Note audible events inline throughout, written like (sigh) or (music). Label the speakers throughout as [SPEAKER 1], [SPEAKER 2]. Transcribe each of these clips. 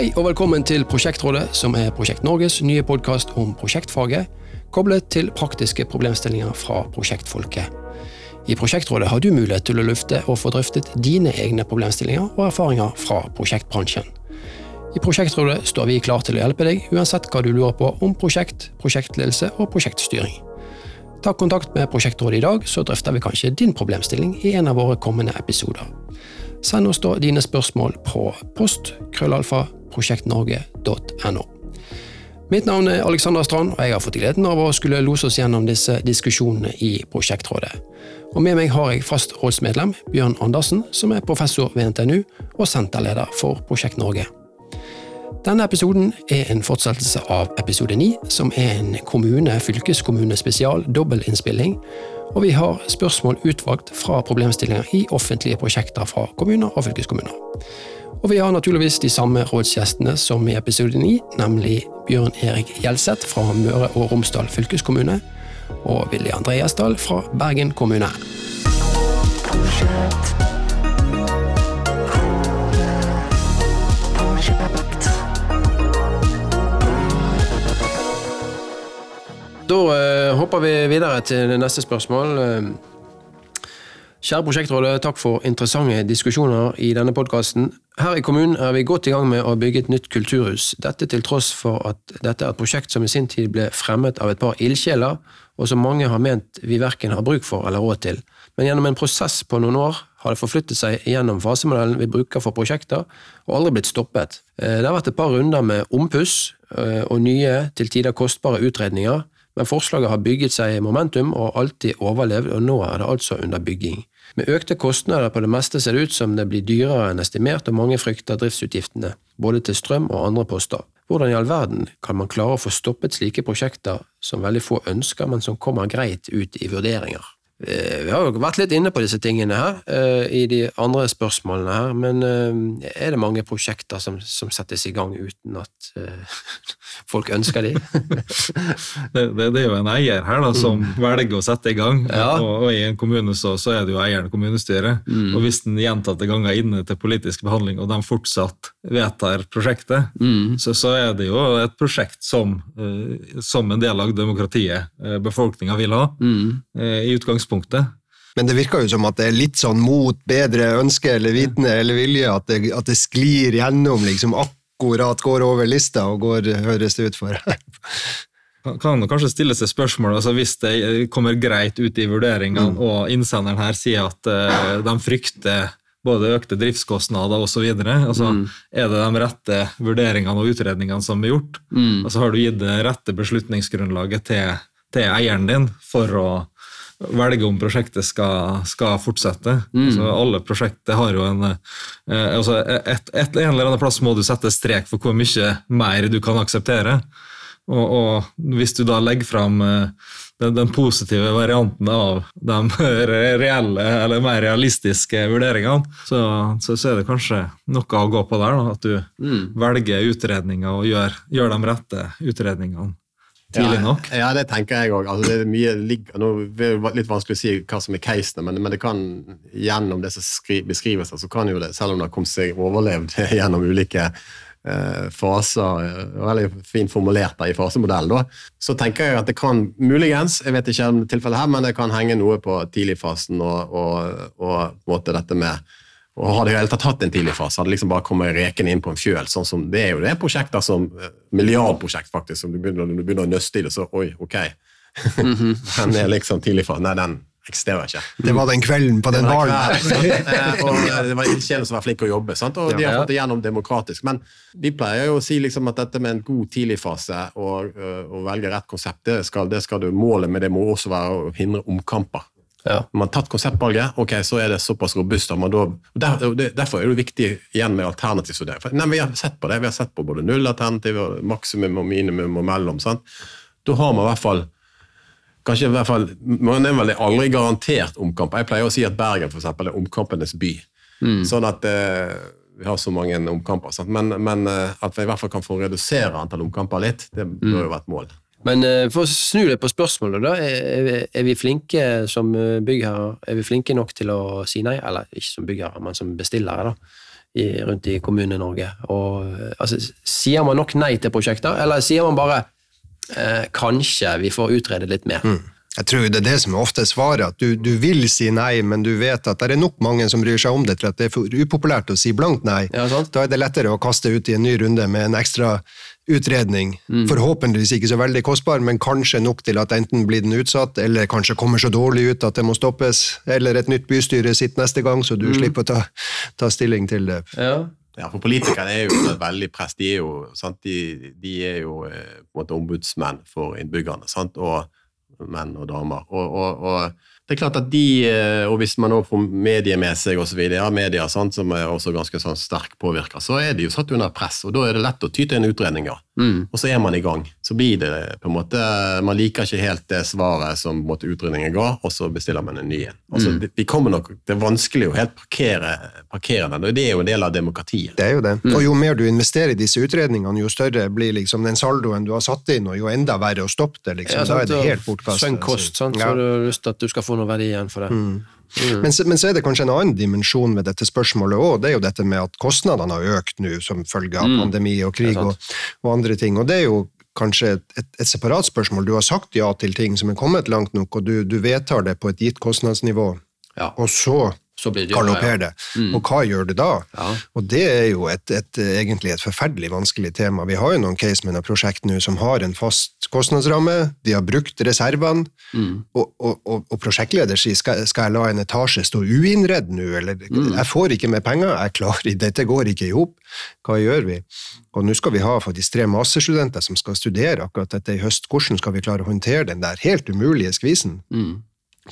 [SPEAKER 1] Hei og velkommen til Prosjektrådet, som er Prosjekt Norges nye podkast om prosjektfaget, koblet til praktiske problemstillinger fra prosjektfolket. I Prosjektrådet har du mulighet til å lufte og få drøftet dine egne problemstillinger og erfaringer fra prosjektbransjen. I Prosjektrådet står vi klar til å hjelpe deg uansett hva du lurer på om prosjekt, prosjektledelse og prosjektstyring. Ta kontakt med Prosjektrådet i dag, så drøfter vi kanskje din problemstilling i en av våre kommende episoder. Send oss da dine spørsmål på post krøllalfa prosjektnorge.no. Mitt navn er Alexander Strand, og jeg har fått gleden av å skulle lose oss gjennom disse diskusjonene i Prosjektrådet. Og Med meg har jeg fast rådsmedlem Bjørn Andersen, som er professor ved NTNU og senterleder for Prosjekt Norge. Denne episoden er en fortsettelse av episode 9, som er en kommune-fylkeskommune spesial dobbelinnspilling, og vi har spørsmål utvalgt fra problemstillinger i offentlige prosjekter fra kommuner og fylkeskommuner. Og vi har naturligvis de samme rådsgjestene som i episode 9, nemlig Bjørn Erik Gjelseth fra Møre og Romsdal fylkeskommune og Willy André Gjesdal fra Bergen kommune. Da uh, hopper vi videre til neste spørsmål. Kjære prosjektrådet, takk for interessante diskusjoner i denne podkasten. Her i kommunen er vi godt i gang med å bygge et nytt kulturhus. Dette til tross for at dette er et prosjekt som i sin tid ble fremmet av et par ildsjeler, og som mange har ment vi verken har bruk for eller råd til. Men gjennom en prosess på noen år har det forflyttet seg gjennom fasemodellen vi bruker for prosjekter, og aldri blitt stoppet. Eh, det har vært et par runder med ompuss eh, og nye, til tider kostbare utredninger, men forslaget har bygget seg momentum og alltid overlevd, og nå er det altså under bygging. Med økte kostnader på det meste ser det ut som det blir dyrere enn estimert, og mange frykter driftsutgiftene, både til strøm og andre poster. Hvordan i all verden kan man klare å få stoppet slike prosjekter som veldig få ønsker, men som kommer greit ut i vurderinger? Eh, vi har jo vært litt inne på disse tingene her uh, i de andre spørsmålene her, men uh, er det mange prosjekter som, som, settes i gang uten at (laughs) folk ønsker de? (laughs)
[SPEAKER 2] det, det, det, er jo en eier her da, som mm. velger å sette i gang, ja. og, og, i en kommune så, så, er det jo eieren kommunestyret. Mm. Og hvis den gjentatte ganger er inne til politisk behandling, og de fortsatt vedtar prosjektet, mm. så, så, er det jo et prosjekt som, som en del av demokratiet befolkninga vil ha, mm. i utgangspunktet utgangspunktet.
[SPEAKER 3] Men det virker jo som at det er litt sånn mot bedre ønske eller vitende eller vilje, at det, at det sklir gjennom liksom akkurat går over lista og går, høres det ut for. (laughs)
[SPEAKER 2] kan kanskje stille seg spørsmål altså Hvis det kommer greit ut i vurderingene, mm. og innsenderen her sier at uh, de frykter både økte driftskostnader osv. Altså, mm. Er det de rette vurderingene og utredningene som er gjort? Mm. Altså, har du gitt det rette beslutningsgrunnlaget til, til eieren din for å velge om prosjektet skal, skal fortsette. Mm. Altså, alle prosjekter har jo en eh, altså et, et, En eller annen plass må du sette strek for hvor mye mer du kan akseptere. Og, og hvis du da legger fram eh, den, den, positive varianten av de (laughs) reelle eller mer realistiske vurderingene, så, så, så, er det kanskje noe å gå på der. Da, at du mm. velger utredninger og gjør, gjør de rette utredningene tidlig nok?
[SPEAKER 3] Ja, ja det tenker jeg òg. Altså, det, er mye, nå er det litt vanskelig å si hva som er casene, men, men, det kan, gjennom det som beskrives, så kan jo det, selv om det har kommet seg overlevd (laughs) gjennom ulike eh, faser, eh, veldig fint formulert der i fasemodell, da, så tenker jeg at det kan muligens, jeg vet ikke om tilfellet her, men det kan henge noe på tidligfasen og, og, og på en måte dette med og Hadde jeg tatt hatt en tidlig fase, hadde liksom bare kommet rekende inn på en fjøl. sånn som Det er jo det prosjekter som eh, Milliardprosjekt, faktisk. som du begynner, du begynner å nøste i det, så oi, ok. Mm -hmm. (laughs) den er liksom tidlig fase. Nei, den eksisterer ikke.
[SPEAKER 1] Det var den kvelden på den baren. (laughs)
[SPEAKER 3] Eh, og eh, det var ildsjeler som var flinke å jobbe, sant? og de har fått det gjennom demokratisk. Men vi pleier jo å si liksom at dette med en god tidligfase og å velge rett konsept, det skal, det skal du, målet med det må også være å hindre omkamper. Ja. Man har tatt konseptvalget, ok, så er det såpass robust. Da, der, derfor er det viktig igjen med alternativvurdering. Nei, vi har sett på det, vi har sett på både nullalternativ, maksimum og minimum og mellom. Sant? Da har man i hvert fall kanskje i hvert fall, Man er vel aldri garantert omkamp. Jeg pleier å si at Bergen for eksempel, er omkampenes by. Mm. Sånn at eh, vi har så mange omkamper. Men, men, eh, at vi i hvert fall kan få redusere antall omkamper litt, det bør jo være et mål.
[SPEAKER 1] Men uh, for å snu det på spørsmålet, da. Er, vi flinke som byggherrer? Er vi flinke nok til å si nei? Eller ikke som byggherrer, men som bestillere, da. i, rundt i Kommune-Norge. Eh, altså, sier man nok nei til prosjekter, eller sier man bare eh, kanskje vi får utrede litt mer?
[SPEAKER 4] Mm. Jeg tror det er det som er ofte svaret, at du, du, vil si nei, men du vet at det er nok mange som bryr seg om det til at det er for upopulært å si blankt nei.
[SPEAKER 1] Ja,
[SPEAKER 4] da er det lettere å kaste ut i en ny runde med en ekstra utredning. Mm. Forhåpentligvis ikke så veldig kostbar, men kanskje nok til at enten blir den utsatt, eller kanskje kommer så dårlig ut at det må stoppes, eller et nytt bystyre sitter neste gang, så du mm. slipper å ta, ta, stilling til det.
[SPEAKER 1] Ja.
[SPEAKER 3] Ja, for Politikerne er jo veldig press. De er jo, de, de er jo eh, på en måte ombudsmenn for innbyggerne. Sant? Og menn og damer. Og, og, og, det er klart at de, eh, og hvis man også får medier med seg osv., ja, media sant, som er også ganske sånn sterkt påvirka, så er de jo satt under press. og Da er det lett å ty til en utredning, ja. Mm. Og så er man i gang. Så blir det på en måte Man liker ikke helt det svaret som måte, utredningen ga, og så bestiller man en ny en. Altså, mm. de kommer nok, Det er vanskelig å helt parkere, parkere den, og det er jo en del av demokratiet.
[SPEAKER 4] Det er jo det. Mm. Og jo mer du investerer i disse utredningene, jo større blir liksom den saldoen du har satt inn, og jo enda verre å stoppe det. liksom. Ja,
[SPEAKER 1] da
[SPEAKER 4] er det helt bortkastet.
[SPEAKER 1] Sunk kost, sant? så ja. du har lyst til at du skal få noe verdi igjen for det. Mm.
[SPEAKER 4] Men, men, så er det kanskje en annen dimensjon ved dette spørsmålet òg. Det er jo dette med at kostnadene har økt nå som følge av mm. pandemi og krig og, og, andre ting. Og det er jo kanskje et, et, et, separat spørsmål. Du har sagt ja til ting som er kommet langt nok, og du, du vedtar det på et gitt kostnadsnivå. Ja. Og så så blir det galopperer ja. Mm. Og hva gjør du da? Ja. Og det er jo et, et, egentlig et forferdelig vanskelig tema. Vi har jo noen case med noen prosjekt nå som har en fast kostnadsramme, de har brukt reservene, mm. og, og, og, og, prosjektleder sier skal, skal, jeg la en etasje stå uinnredd nå, eller mm. jeg får ikke mer penger, jeg klarer dette går ikke i hop, hva gjør vi? Og nå skal vi ha faktisk tre masterstudenter som skal studere akkurat dette i høst, hvordan skal vi klare å håndtere den der helt umulige skvisen? Mm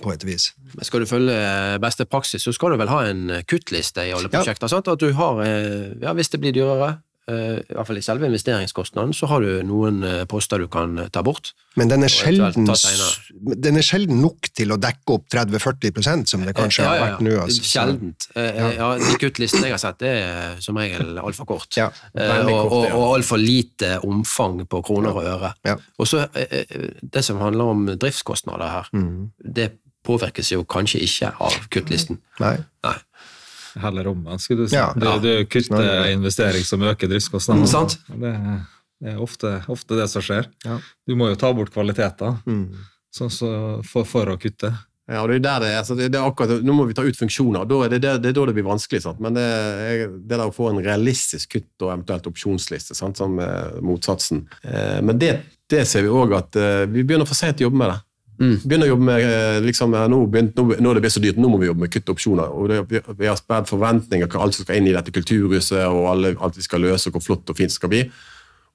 [SPEAKER 4] på et vis.
[SPEAKER 1] Men Skal du følge beste praksis, så skal du vel ha en kuttliste i alle prosjekter? Ja. Sant? At du har, eh, ja, Hvis det blir dyrere, Eh, i hvert fall i selve investeringskostnaden, så har du noen eh, poster du kan eh, ta bort.
[SPEAKER 4] Men den er, sjelden, den er sjelden nok til å dekke opp 30-40% som det kanskje ja, ja, ja. har vært nå. Altså.
[SPEAKER 1] Sjeldent. Ja. De kuttlistene jeg har sett, det er som regel altfor kort. Ja, og og, og altfor lite omfang på kroner og øre. Og så Det som handler om driftskostnader her, mm. det påvirkes jo kanskje ikke av kuttlisten.
[SPEAKER 4] Nei.
[SPEAKER 2] Nei heller omvendt, skulle du si. Ja, ja. Du, du kutter investering som øker driftskostnadene.
[SPEAKER 1] Mm,
[SPEAKER 2] det, det, er ofte, ofte, det som skjer. Ja. Du må jo ta bort kvaliteter mm. så, så for, for, å kutte.
[SPEAKER 3] Ja, det er der det er, Så det er akkurat, Nå må vi ta ut funksjoner, da er det, det, det, er da det blir vanskelig. Sant? Men det, er, det der å få en realistisk kutt og eventuelt opsjonsliste, sant? som er motsatsen. Eh, men det, ser vi òg at eh, vi begynner for seint å jobbe med det. Mm. Begynner å jobbe med eh, liksom, nå, begynt, nå, nå, det blir så dyrt, nå må vi jobbe med kutt opsjoner. og det, vi, vi, har spedd forventninger hva alt som skal inn i dette kulturhuset, og alle, alt vi skal løse, og hvor flott og fint det skal bli.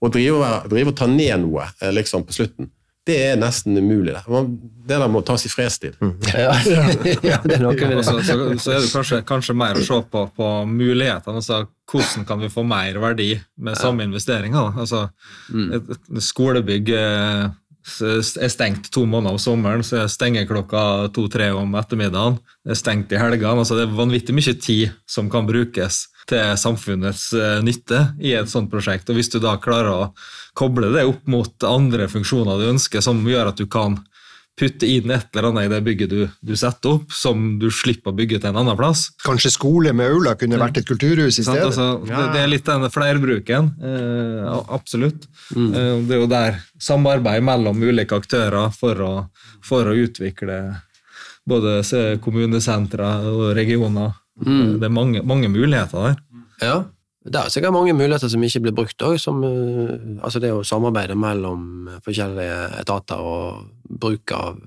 [SPEAKER 3] Å drive, drive og ta ned noe eh, liksom, på slutten, det er nesten umulig. Det, det der må tas i fredstid. Mm.
[SPEAKER 1] Ja. (laughs) ja, det er noe med det.
[SPEAKER 2] Så, så, så, er det kanskje, kanskje, mer å se på, på mulighetene. Altså, hvordan kan vi få mer verdi med samme investeringer? Altså, mm. et, et skolebygg eh, er stengt to måneder om sommeren, så er stengeklokka to-tre om ettermiddagen. Det er stengt i helgene. altså Det er vanvittig mye tid som kan brukes til samfunnets eh, nytte i et sånt prosjekt. og Hvis du da klarer å koble det opp mot andre funksjoner du ønsker, som gjør at du kan putte inn et eller annet i det bygget du, du, setter opp, som du slipper å bygge til en annen plass.
[SPEAKER 4] Kanskje skole med aula kunne vært et kulturhus i stedet?
[SPEAKER 2] Altså, det, det, er litt den flerbruken. Eh, absolutt. Mm. Eh, det er jo der samarbeid mellom ulike aktører for å, for å utvikle både kommunesentre og regioner. Mm. Det er mange, mange muligheter der.
[SPEAKER 1] Ja. Det er sikkert mange muligheter som ikke blir brukt òg. som altså det å samarbeide mellom forskjellige etater og bruk av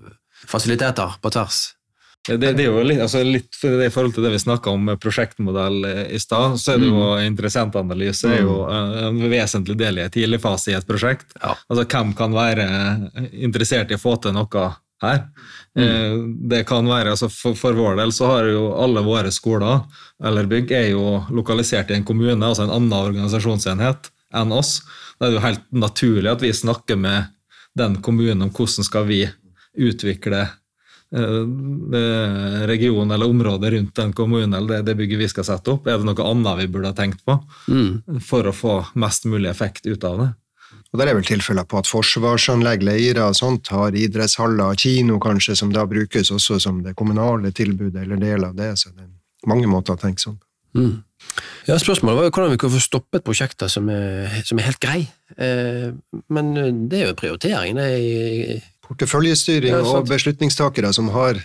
[SPEAKER 1] fasiliteter på tvers.
[SPEAKER 2] Det, det, er jo litt, altså litt I forhold til det vi snakka om med prosjektmodell i stad, så er det jo mm. interessentanalyse er jo mm. en vesentlig del i en tidlig fase i et prosjekt. Ja. Altså Hvem kan være interessert i å få til noe her. Mm. Det kan være, altså for, for, vår del så har jo alle våre skoler eller bygg er jo lokalisert i en kommune, altså en annen organisasjonsenhet enn oss. Da er det jo helt naturlig at vi snakker med den kommunen om hvordan skal vi utvikle eh, regionen eller området rundt den kommunen eller det, det, bygget vi skal sette opp. Er det noe annet vi burde ha tenkt på mm. for å få mest mulig effekt ut av det?
[SPEAKER 4] Og Der er vel tilfeller på at forsvarsanlegg, leirer og sånt har idrettshaller, kino kanskje, som da brukes også som det kommunale tilbudet eller del av det. Så det er mange måter å tenke sånn på.
[SPEAKER 1] Mm. Ja, Spørsmålet var jo hvordan vi kunne få stoppet prosjekter som er, som er helt greie. Eh, men det er jo prioritering. det er
[SPEAKER 4] Porteføljestyring
[SPEAKER 1] Ja,
[SPEAKER 4] og beslutningstakere som har,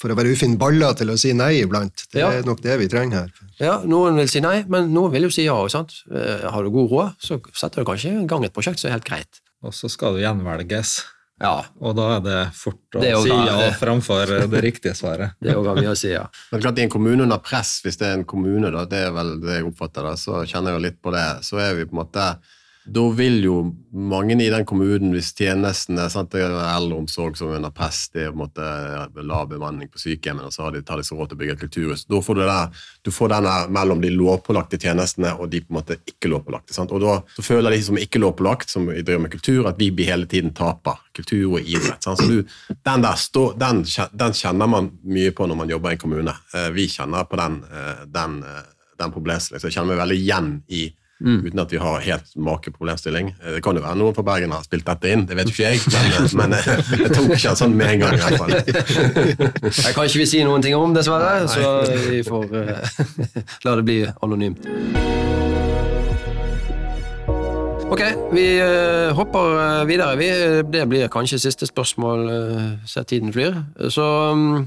[SPEAKER 4] for å være ufin, baller til å si nei iblant. Det
[SPEAKER 1] Ja.
[SPEAKER 4] er nok det vi trenger her.
[SPEAKER 1] Ja, Noen vil si nei, men noen vil jo si ja. sant? Eh, Har du god råd, så setter du kanskje i gang et prosjekt som er helt greit.
[SPEAKER 2] Og så skal du gjenvelges,
[SPEAKER 1] Ja,
[SPEAKER 2] og da er det fort å
[SPEAKER 1] Det
[SPEAKER 2] si ja
[SPEAKER 1] det.
[SPEAKER 2] framfor det riktige svaret. (laughs)
[SPEAKER 1] det er jo mye å si, ja.
[SPEAKER 3] Men klart I en kommune under press, hvis det er en kommune, da, det er vel det jeg oppfatter det, så kjenner jeg jo litt på det. Så er vi på en måte Da vil jo mange i den kommunen, hvis tjenestene sant, Det er eldreomsorg som er under press, det er på en måte lav bemanning på sykehjemmene, og så har de, tar de så råd til å bygge et kulturhus. Da får du, der, du får den der mellom de lovpålagte tjenestene og de på en måte ikke lovpålagte. Sant? Og da føler de som ikke lovpålagt, som driver med kultur, at vi blir hele tiden taper. Kultur og idrett. Sant? Så du, den der stå, den, den kjenner man mye på når man jobber i en kommune. Eh, Vi kjenner på den, eh, den, eh, den problemstillingen. Så jeg kjenner meg veldig igjen i Uten at vi har helt make problemstilling. Eh, Det kan jo være noen fra Bergen har spilt dette inn, det vet ikke jeg, men, men eh, (laughs) jeg tok ikke sånn med en gang. i hvert fall. (laughs)
[SPEAKER 1] Jeg kan ikke vi si noen ting om, dessverre, så vi får uh, (laughs) la det bli anonymt. Ok, vi eh, hopper eh, videre. Vi, det blir kanskje siste spørsmål, ser tiden flyr. Så mm,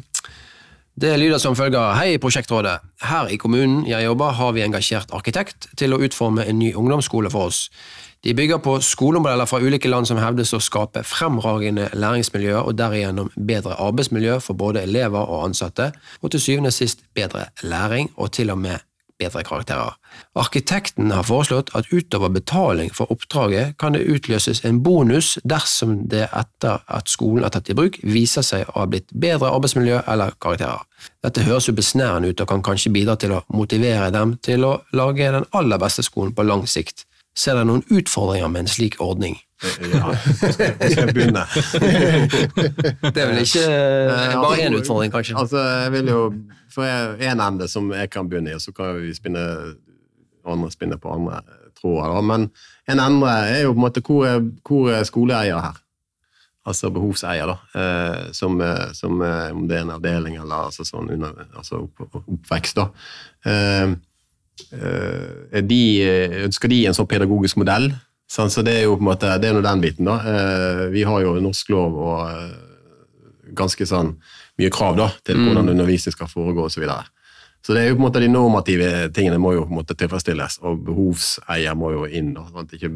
[SPEAKER 1] det lyder som følger. Hei, prosjektrådet. Her i kommunen jeg jobber, har vi engasjert arkitekt til å utforme en ny ungdomsskole for oss. De bygger på skolemodeller fra ulike land som hevdes å skape fremragende læringsmiljøer og derigjennom bedre arbeidsmiljø for både elever og ansatte, og til syvende og sist bedre læring og til og med bedre karakterer. Arkitekten har foreslått at utover betaling for oppdraget kan det utløses en bonus dersom det etter at skolen er tatt i bruk viser seg å ha blitt bedre arbeidsmiljø eller karakterer. Dette høres jo besnærende ut og kan kanskje bidra til å motivere dem til å lage den aller beste skolen på lang sikt. Ser dere noen utfordringer med en slik ordning?
[SPEAKER 3] Ja, hvor skal hvor skal jeg begynne? (laughs)
[SPEAKER 1] Det er vel ikke eh, bare én utfordring, kanskje?
[SPEAKER 3] Altså, jeg vil jo For en ende som jeg kan begynne i, og så kan vi spinne andre spinne på andre tråder. Men en ende er jo på en måte hvor er, hvor er skoleeier her? Altså behovseier, da. Eh, som, eh, som eh, om det er en avdeling eller altså sånn under, altså opp, oppvekst, da. Eh, de, eh, ønsker de en sånn pedagogisk modell? Sånn, så det er jo på en måte, det er nå den biten, da. Eh, vi har jo norsk lov og ganske sånn mye krav da, til hvordan undervisning skal foregå osv. Så, videre. så det er jo på en måte de normative tingene må jo på en måte tilfredsstilles, og behovseier må jo inn. Da, sånn ikke,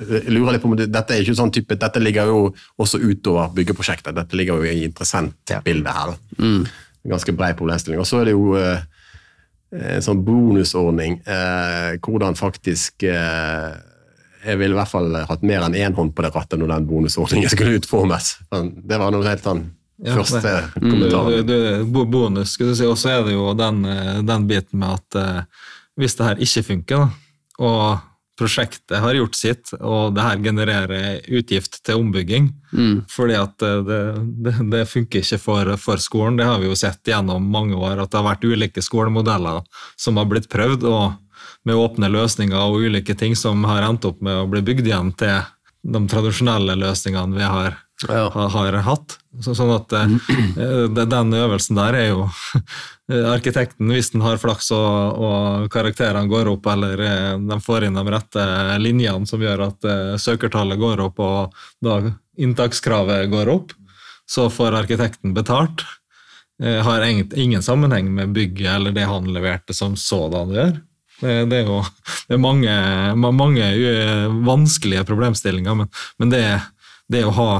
[SPEAKER 3] jeg lurer litt på om det, Dette er ikke sånn type, dette ligger jo også utover byggeprosjektet. Dette ligger jo i interessentbildet her. da. En Ganske brei problemstilling. Og så er det jo sånn bonusordning, eh, hvordan faktisk eh, Jeg ville i hvert fall hatt mer enn én hånd på det rattet når den bonusordningen skulle utformes. Men Det var noe helt sånn
[SPEAKER 2] Ja,
[SPEAKER 3] første
[SPEAKER 2] det-
[SPEAKER 3] kommentar.
[SPEAKER 2] Bonus, skulle du si. Og så er det jo den, eh, den biten med at eh, hvis det her ikke funker, da, og prosjektet har gjort sitt, og det her genererer utgift til ombygging, fordi at eh, det, det, det funker ikke for, for skolen. Det har vi jo sett gjennom mange år, at det har vært ulike skolemodeller som har blitt prøvd, og med åpne løsninger og ulike ting som har endt opp med å bli bygd igjen til de tradisjonelle løsningene vi har
[SPEAKER 1] Ja.
[SPEAKER 2] har, hatt. Så, sånn at eh, den øvelsen der er jo eh, (laughs) Arkitekten, hvis den har flaks og, og karakterene går opp, eller eh, de får inn de rette linjene som gjør at eh, søkertallet går opp og da inntakskravet går opp, så får arkitekten betalt. Eh, har ingen, sammenheng med bygget eller det han leverte som sådan gjør. Det, det er jo (laughs) det er mange, mange eh, vanskelige problemstillinger, men, men det, det å ha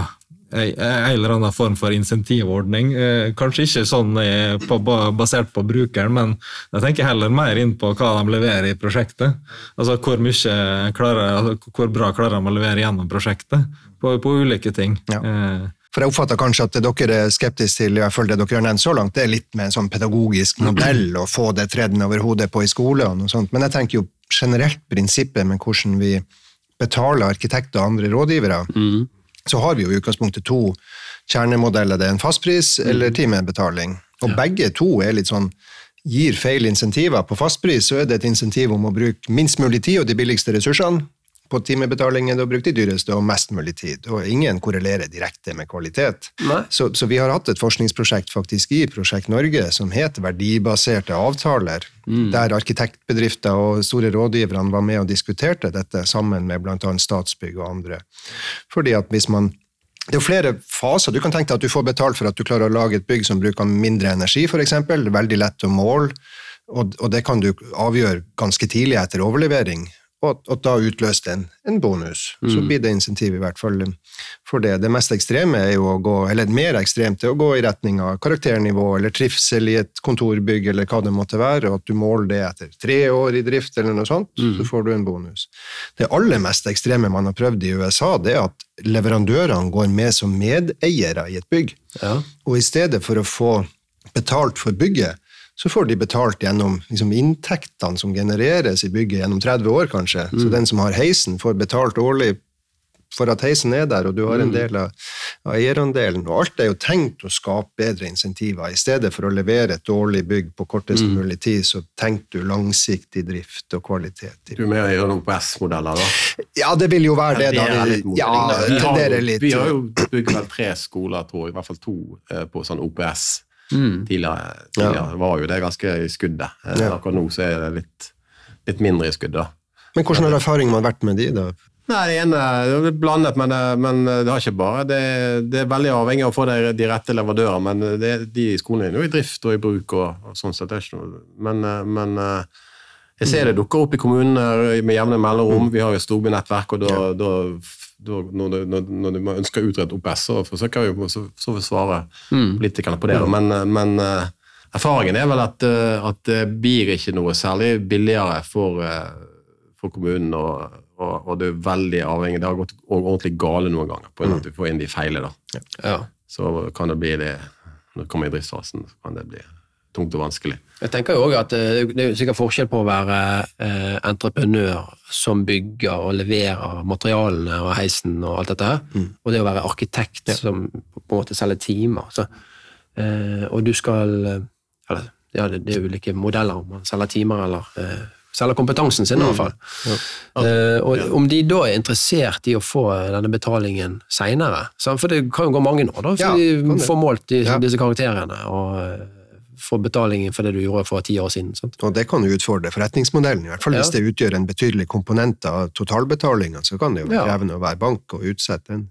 [SPEAKER 2] en eller annen form for insentivordning, eh, kanskje ikke sånn eh, på, basert på brukeren, men jeg tenker heller mer inn på hva de leverer i prosjektet. Altså hvor, mye klarer, altså, hvor bra klarer de å levere gjennom prosjektet på, på ulike ting.
[SPEAKER 4] Ja.
[SPEAKER 2] Eh,
[SPEAKER 4] For jeg oppfatter kanskje at det dere er skeptiske til, i hvert fall det dere har nevnt så langt, det er litt med en sånn pedagogisk modell å få det tredd over hodet på i skole og noe sånt. Men jeg tenker jo generelt prinsippet med hvordan vi betaler arkitekter og andre rådgivere, så har vi jo i utgangspunktet to kjernemodeller. Det er en fastpris eller timebetaling. Og begge to er litt sånn gir feil insentiver. På fastpris så er det et insentiv om å bruke minst mulig tid og de billigste ressursene. På timebetaling enn har brukt de dyreste, og mest mulig tid. Og ingen korrelerer direkte med kvalitet. Så, så, vi har hatt et forskningsprosjekt faktisk i Prosjekt Norge som het Verdibaserte avtaler, mm. der arkitektbedrifter og store rådgiverne var med og diskuterte dette sammen med bl.a. Statsbygg og andre. Fordi at hvis man det er jo flere faser. Du kan tenke deg at du får betalt for at du klarer å lage et bygg som bruker mindre energi, f.eks. Veldig lett å måle. Og, og, det kan du avgjøre ganske tidlig etter overlevering, og, og da utløste en, en bonus. Mm. Så blir det insentiv, i hvert fall for det. Det mest ekstreme er jo å gå, eller mer ekstremt er å gå i retning av karakternivå eller trivsel i et kontorbygg, eller hva det måtte være, og at du måler det etter tre år i drift, eller noe sånt, mm. så får du en bonus. Det aller mest ekstreme man har prøvd i USA, det er at leverandørene går med som medeiere i et bygg. Ja. Og i stedet for å få betalt for bygget, så får de betalt gjennom liksom, inntektene som genereres i bygget gjennom 30 år, kanskje. Mm. Så den som har heisen, får betalt årlig for at heisen er der, og du har en mm. del av, av eierandelen. Og alt er jo tenkt å skape bedre insentiver. I stedet for å levere et dårlig bygg på kortest mm. mulig tid, så tenker du langsiktig drift og kvalitet.
[SPEAKER 3] Du er med å gjøre noen OPS-modeller, da?
[SPEAKER 4] Ja, det vil jo være det. da.
[SPEAKER 3] Vi, ja, vi, har, vi har jo bygd vel tre skoler, tror jeg, i hvert fall to, eh, på sånn OPS. Mm. Tidligere, tidligere ja. var jo det ganske i skuddet. Eh, ja. Akkurat nå så er det litt, litt mindre i skuddet.
[SPEAKER 4] Men hvordan har erfaring man vært med de, da?
[SPEAKER 3] Nei, Det ene det er blandet, men, eh, men, det har ikke bare. Det, det, er veldig avhengig av å få de, de rette leverandører. Men det, de skolene er jo i drift og i bruk. og, og sånn sett. Men, eh, men, jeg ser det dukker opp i kommunene med jevne mellomrom. Vi har jo storbynettverk, og da, da når, når, når man ønsker å utrede OPS, så forsøker vi så, så svare mm. politikerne på det. Men, men, eh, erfaringen er vel at, eh, at, det blir ikke noe særlig billigere for, eh, for kommunen. Og, og, og, det er veldig avhengig Det har gått ordentlig gale noen ganger på at mm. vi får inn de feilene. Ja. Så kan det bli det når det kommer i driftsfasen. så kan det bli tungt og vanskelig.
[SPEAKER 1] Jeg tenker jo også at eh, Det er sikkert forskjell på å være eh, entreprenør som bygger og leverer materialene og heisen og alt dette mm. og det å være arkitekt ja. som på en måte selger timer. Så, eh, og du skal eh, eller, ja, det, er ulike modeller om man selger timer eller eh, selger kompetansen sin, i hvert mm. fall. Ja. Uh, og Om de da er interessert i å få denne betalingen seinere, for det kan jo gå mange år, da, for ja, de får målt de, disse karakterene. og for betalingen for det du gjorde for ti år siden. Sant?
[SPEAKER 4] Og Det kan jo utfordre forretningsmodellen, i hvert fall ja. hvis det utgjør en betydelig komponent av totalbetalinga. Så kan det jo være krevende å være bank og utsette den.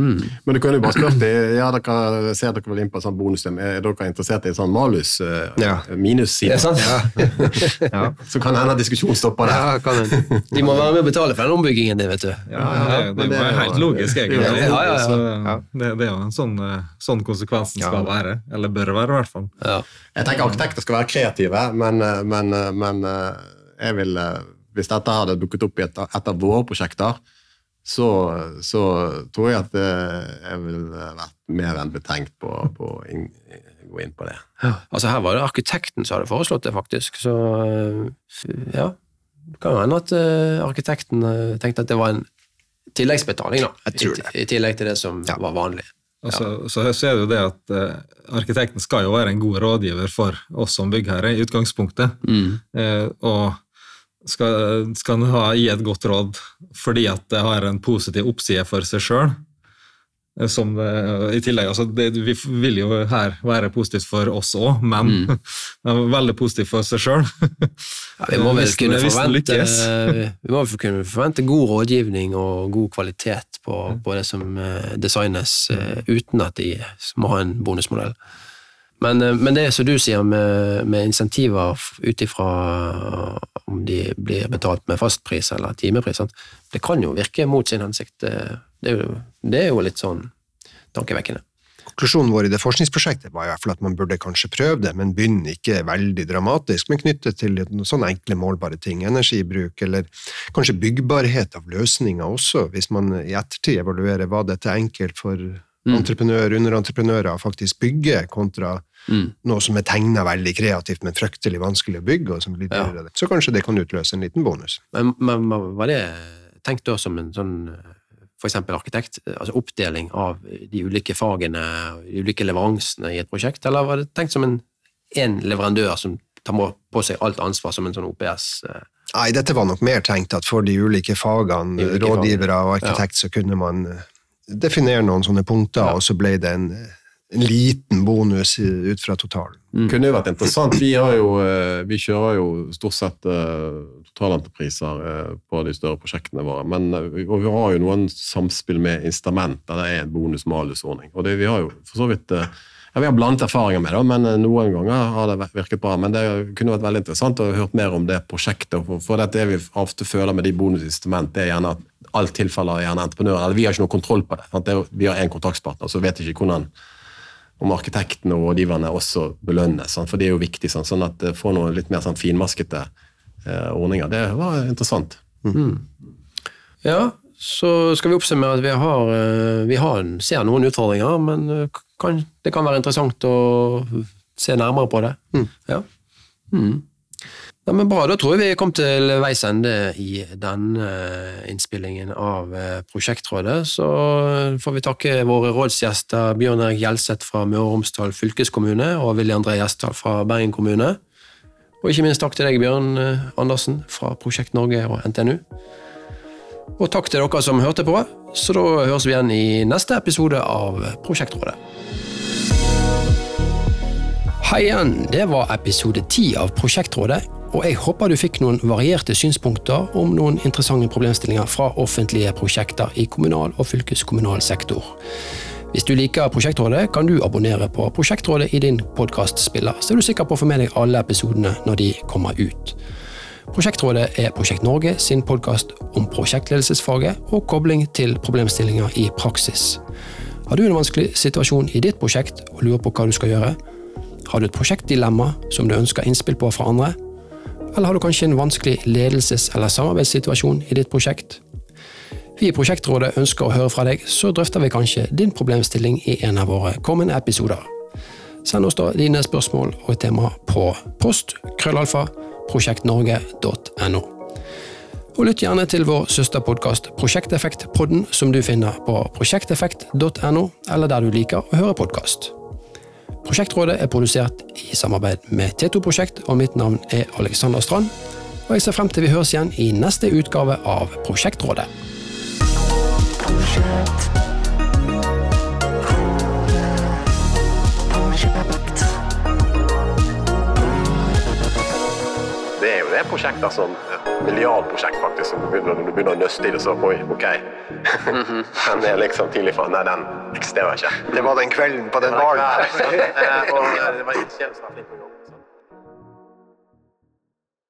[SPEAKER 3] Mm. Men du kan jo bare spørre ja, dere ser dere vel inn på et sånt bonussystem. Er dere interessert i en sånn malus uh, ja. minusside? Ja. (laughs) ja. Så kan hende diskusjonen stopper der.
[SPEAKER 1] Ja, De må være med å betale for den ombyggingen din, vet du.
[SPEAKER 2] Ja, det, det, er helt logisk, egentlig. Så, det, det, er jo en sånn, eh, sånn konsekvensen skal være. Eller bør være, i hvert fall.
[SPEAKER 3] Jeg tenker arkitekter skal være kreative, men, eh, men, men jeg vil, hvis dette hadde dukket opp i et, et av våre prosjekter, så, så, tror jeg at jeg ville vært mer enn betenkt på, på å gå inn på det.
[SPEAKER 1] Ja, altså Her var det arkitekten som hadde foreslått det, faktisk. Så ja, det kan hende at uh, arkitekten uh, tenkte at det var en tilleggsbetaling, da. I, I, tillegg til det som ja. var vanlig.
[SPEAKER 2] Ja. Så, så, så er det det at uh, arkitekten skal jo være en god rådgiver for oss som byggherre i utgangspunktet. Mm. og skal, skal ha, gi et godt råd fordi at det har en positiv oppside for seg sjøl. Som i tillegg, altså det, Vi vil jo her være positivt for oss òg, men mm. (laughs) det er veldig positivt for seg sjøl.
[SPEAKER 1] Ja, vi må vel kunne forvente, (laughs) vi må kunne forvente god rådgivning og god kvalitet på, på det som eh, designes, eh, uten at de må ha en bonusmodell. Men, eh, men, det som du sier med, med insentiver ut ifra om de blir betalt med fastpris eller timepris, det kan jo virke mot sin hensikt. Det, det, er, jo, det er jo litt sånn tankevekkende.
[SPEAKER 4] Konklusjonen vår i det forskningsprosjektet var i hvert fall at man burde kanskje prøve det, men begynne ikke veldig dramatisk, men knyttet til sånne enkle, målbare ting. Energibruk, eller kanskje byggbarhet av løsninger også, hvis man i ettertid evaluerer var dette enkelt for mm. entreprenører, underentreprenører faktisk bygge, kontra Mm. Noe som er tegna veldig kreativt, men fryktelig vanskelig å bygge. og som blir dyrere. Ja. Så kanskje det kan utløse en liten bonus.
[SPEAKER 1] Men, men Var det tenkt da som en sånn eksempel arkitekt, altså oppdeling av de ulike fagene, de ulike leveransene i et prosjekt, eller var det tenkt som en, en leverandør som tar på seg alt ansvar som en sånn OPS?
[SPEAKER 4] Nei, dette var nok mer tenkt at for de ulike fagene,
[SPEAKER 1] De ulike
[SPEAKER 4] rådgivere
[SPEAKER 1] fagene,
[SPEAKER 4] og arkitekt, så kunne man eh, definere noen sånne punkter, og så ble det en, en liten bonus ut fra totalen.
[SPEAKER 3] kunne jo vært interessant. Vi, har jo, eh, vi kjører jo stort sett eh, totalentrepriser eh, på de større prosjektene våre. Men og vi har jo noen samspill med instrument der det er en bonus-malus-ordning. Og det, vi har jo for så vidt ja, Vi har blandet erfaringer med det, men noen ganger har det virket bra. Men det kunne vært veldig interessant å høre mer om det prosjektet. For, det vi ofte føler med de bonus-incitament, det er gjerne at alt tilfaller gjerne entreprenøren. Eller vi har ikke noe kontroll på det. Sant? det vi har én kontraktspartner, så vet ikke hvordan om arkitektene og rådgiverne også belønnes. Sant? For det er jo viktig, sant? sånn at det får noen litt mer sånn finmaskete eh, ordninger. Det var interessant.
[SPEAKER 1] Ja, så skal vi oppsummere at vi har, eh, vi har ser noen utfordringer, men eh, kan, det kan være interessant å se nærmere på det. Ja. Mm. Ja, men bra, da tror jeg vi kom til veis ende i denne innspillingen av eh, Prosjektrådet. Så får vi takke våre rådsgjester Bjørn Erik Gjelseth fra Møre og Romsdal fylkeskommune og Willy André Gjesdal fra Bergen kommune. Og ikke minst takk til deg, Bjørn eh, Andersen fra Prosjekt Norge og NTNU. Og takk til dere som hørte på, så da høres vi igjen i neste episode av Prosjektrådet. Hei igjen, det var episode ti av Prosjektrådet, og jeg håper du fikk noen varierte synspunkter om noen interessante problemstillinger fra offentlige prosjekter i kommunal og fylkeskommunal sektor. Hvis du liker Prosjektrådet, kan du abonnere på Prosjektrådet i din podkastspiller, så er du sikker på å få med deg alle episodene når de kommer ut. Prosjektrådet er Prosjekt Norge sin podkast om prosjektledelsesfaget og kobling til problemstillinger i praksis. Har du en vanskelig situasjon i ditt prosjekt og lurer på hva du skal gjøre? Har du et prosjektdilemma som du ønsker innspill på fra andre? Eller har du kanskje en vanskelig ledelses- eller samarbeidssituasjon i ditt prosjekt? Vi i Prosjektrådet ønsker å høre fra deg, så drøfter vi kanskje din problemstilling i en av våre kommende episoder. Send oss da dine spørsmål og tema på post krøllalfa prosjektnorge.no. Og lytt gjerne til vår søsterpodkast Prosjekteffektpodden, som du finner på prosjekteffekt.no, eller der du liker å høre podkast. Prosjektrådet er produsert i samarbeid med T2 Prosjekt, og mitt navn er Alexander Strand. Og jeg ser frem til vi høres igjen i neste utgave av Prosjektrådet.
[SPEAKER 3] Det er jo det prosjekter som milliardprosjekt, faktisk, som du begynner, når du begynner å nøste i det, så oi, ok. (laughs) Den er liksom tidlig fra Nei, den eksisterer ikke.
[SPEAKER 4] Det var den kvelden på den baren.
[SPEAKER 3] Eh, (laughs) (laughs) og, eh, det var ildsjelen